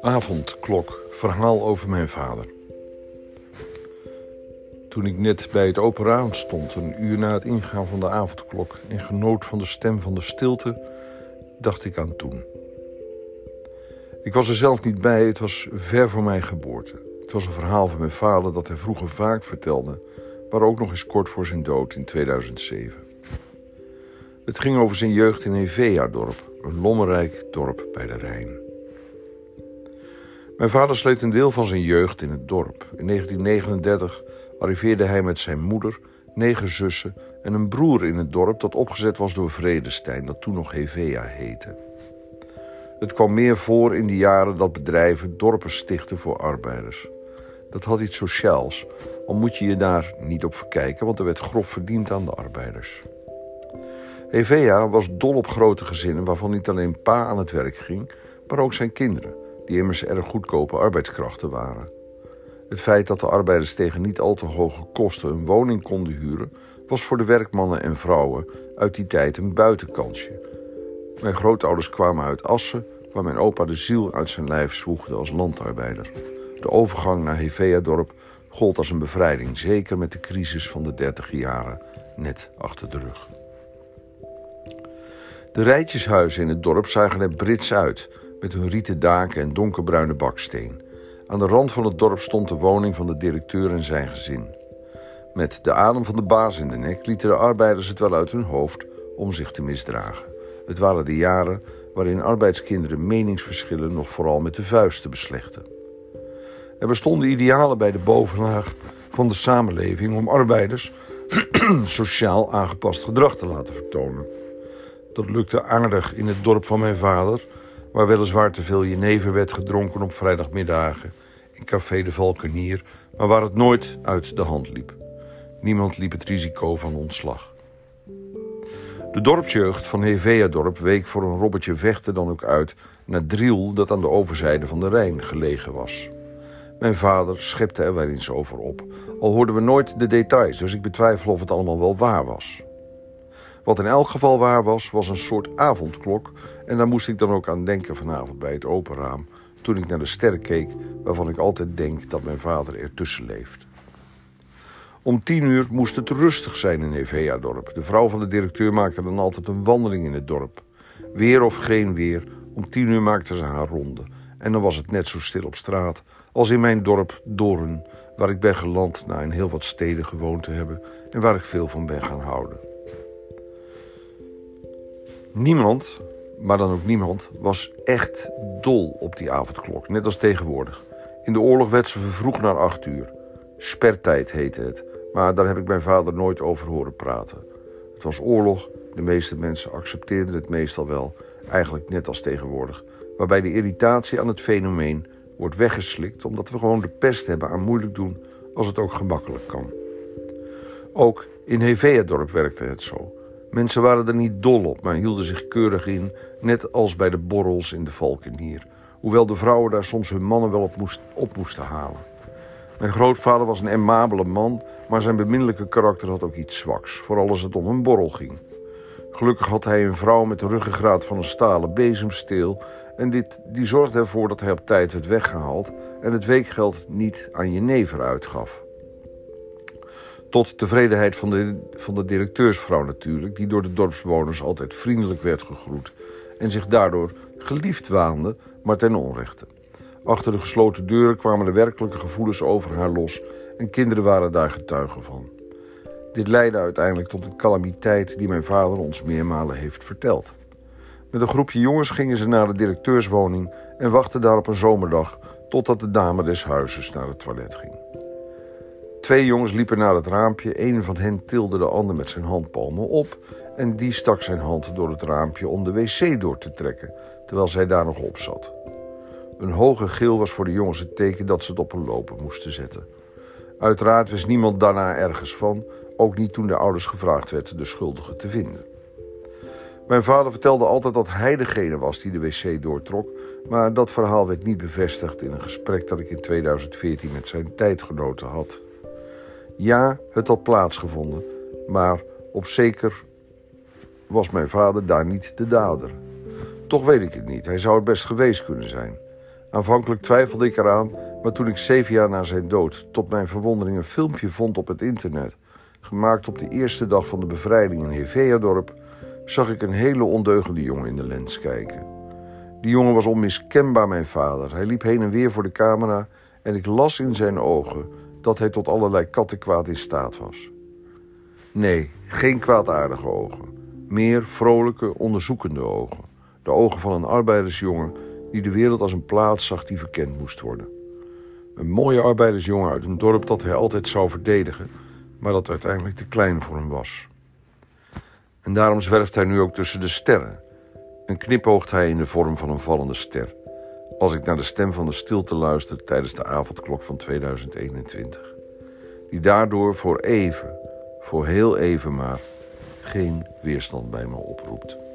Avondklok, verhaal over mijn vader. Toen ik net bij het open raam stond, een uur na het ingaan van de avondklok, en genoot van de stem van de stilte, dacht ik aan toen. Ik was er zelf niet bij, het was ver voor mijn geboorte. Het was een verhaal van mijn vader dat hij vroeger vaak vertelde, maar ook nog eens kort voor zijn dood in 2007. Het ging over zijn jeugd in Hevea-dorp, een lommerrijk dorp bij de Rijn. Mijn vader sleet een deel van zijn jeugd in het dorp. In 1939 arriveerde hij met zijn moeder, negen zussen en een broer in het dorp dat opgezet was door Vredestein, dat toen nog Hevea heette. Het kwam meer voor in die jaren dat bedrijven dorpen stichten voor arbeiders. Dat had iets sociaals, al moet je je daar niet op verkijken, want er werd grof verdiend aan de arbeiders. Hevea was dol op grote gezinnen waarvan niet alleen pa aan het werk ging, maar ook zijn kinderen, die immers erg goedkope arbeidskrachten waren. Het feit dat de arbeiders tegen niet al te hoge kosten een woning konden huren, was voor de werkmannen en vrouwen uit die tijd een buitenkansje. Mijn grootouders kwamen uit Assen, waar mijn opa de ziel uit zijn lijf zwoegde als landarbeider. De overgang naar Hevea-dorp gold als een bevrijding, zeker met de crisis van de dertig jaren net achter de rug. De rijtjeshuizen in het dorp zagen er Brits uit, met hun rieten daken en donkerbruine baksteen. Aan de rand van het dorp stond de woning van de directeur en zijn gezin. Met de adem van de baas in de nek lieten de arbeiders het wel uit hun hoofd om zich te misdragen. Het waren de jaren waarin arbeidskinderen meningsverschillen nog vooral met de vuisten beslechten. Er bestonden idealen bij de bovenlaag van de samenleving om arbeiders sociaal aangepast gedrag te laten vertonen. Dat lukte aardig in het dorp van mijn vader, waar weliswaar te veel jenever werd gedronken op vrijdagmiddagen in Café de Valkenier, maar waar het nooit uit de hand liep. Niemand liep het risico van ontslag. De dorpsjeugd van Hevea-dorp week voor een robbertje vechten dan ook uit naar Driel dat aan de overzijde van de Rijn gelegen was. Mijn vader schepte er wel eens over op, al hoorden we nooit de details, dus ik betwijfel of het allemaal wel waar was. Wat in elk geval waar was, was een soort avondklok. En daar moest ik dan ook aan denken vanavond bij het open raam. Toen ik naar de sterren keek, waarvan ik altijd denk dat mijn vader ertussen leeft. Om tien uur moest het rustig zijn in Evea-dorp. De vrouw van de directeur maakte dan altijd een wandeling in het dorp. Weer of geen weer, om tien uur maakte ze haar ronde. En dan was het net zo stil op straat als in mijn dorp Doorn, waar ik ben geland na in heel wat steden gewoond te hebben en waar ik veel van ben gaan houden. Niemand, maar dan ook niemand, was echt dol op die avondklok, net als tegenwoordig. In de oorlog werd ze vervroegd naar acht uur. Spertijd heette het, maar daar heb ik mijn vader nooit over horen praten. Het was oorlog, de meeste mensen accepteerden het meestal wel, eigenlijk net als tegenwoordig. Waarbij de irritatie aan het fenomeen wordt weggeslikt omdat we gewoon de pest hebben aan moeilijk doen als het ook gemakkelijk kan. Ook in Hevea-dorp werkte het zo. Mensen waren er niet dol op, maar hielden zich keurig in, net als bij de borrels in de Valkenier. Hoewel de vrouwen daar soms hun mannen wel op, moest, moesten halen. Mijn grootvader was een aimabele man, maar zijn beminnelijke karakter had ook iets zwaks, vooral als het om een borrel ging. Gelukkig had hij een vrouw met de ruggengraat van een stalen bezemsteel en dit, die zorgde ervoor dat hij op tijd werd weggehaald en het weekgeld niet aan jenever uitgaf. Tot tevredenheid van de, van de directeursvrouw natuurlijk, die door de dorpsbewoners altijd vriendelijk werd gegroet en zich daardoor geliefd waande, maar ten onrechte. Achter de gesloten deuren kwamen de werkelijke gevoelens over haar los en kinderen waren daar getuigen van. Dit leidde uiteindelijk tot een calamiteit die mijn vader ons meermalen heeft verteld. Met een groepje jongens gingen ze naar de directeurswoning en wachten daar op een zomerdag totdat de dame des huizes naar het toilet ging. Twee jongens liepen naar het raampje. Een van hen tilde de ander met zijn handpalmen op en die stak zijn hand door het raampje om de wc door te trekken, terwijl zij daar nog op zat. Een hoge gil was voor de jongens het teken dat ze het op een lopen moesten zetten. Uiteraard wist niemand daarna ergens van, ook niet toen de ouders gevraagd werd de schuldige te vinden. Mijn vader vertelde altijd dat hij degene was die de wc doortrok, maar dat verhaal werd niet bevestigd in een gesprek dat ik in 2014 met zijn tijdgenoten had. Ja, het had plaatsgevonden, maar op zeker was mijn vader daar niet de dader. Toch weet ik het niet, hij zou het best geweest kunnen zijn. Aanvankelijk twijfelde ik eraan, maar toen ik zeven jaar na zijn dood tot mijn verwondering een filmpje vond op het internet, gemaakt op de eerste dag van de bevrijding in Heveadorp, zag ik een hele ondeugende jongen in de lens kijken. Die jongen was onmiskenbaar mijn vader. Hij liep heen en weer voor de camera en ik las in zijn ogen dat hij tot allerlei kattenkwaad in staat was. Nee, geen kwaadaardige ogen. Meer vrolijke, onderzoekende ogen. De ogen van een arbeidersjongen die de wereld als een plaats zag die verkend moest worden. Een mooie arbeidersjongen uit een dorp dat hij altijd zou verdedigen, maar dat uiteindelijk te klein voor hem was. En daarom zwerft hij nu ook tussen de sterren. En knipoogt hij in de vorm van een vallende ster. Als ik naar de stem van de stilte luister tijdens de avondklok van 2021. Die daardoor voor even, voor heel even maar, geen weerstand bij me oproept.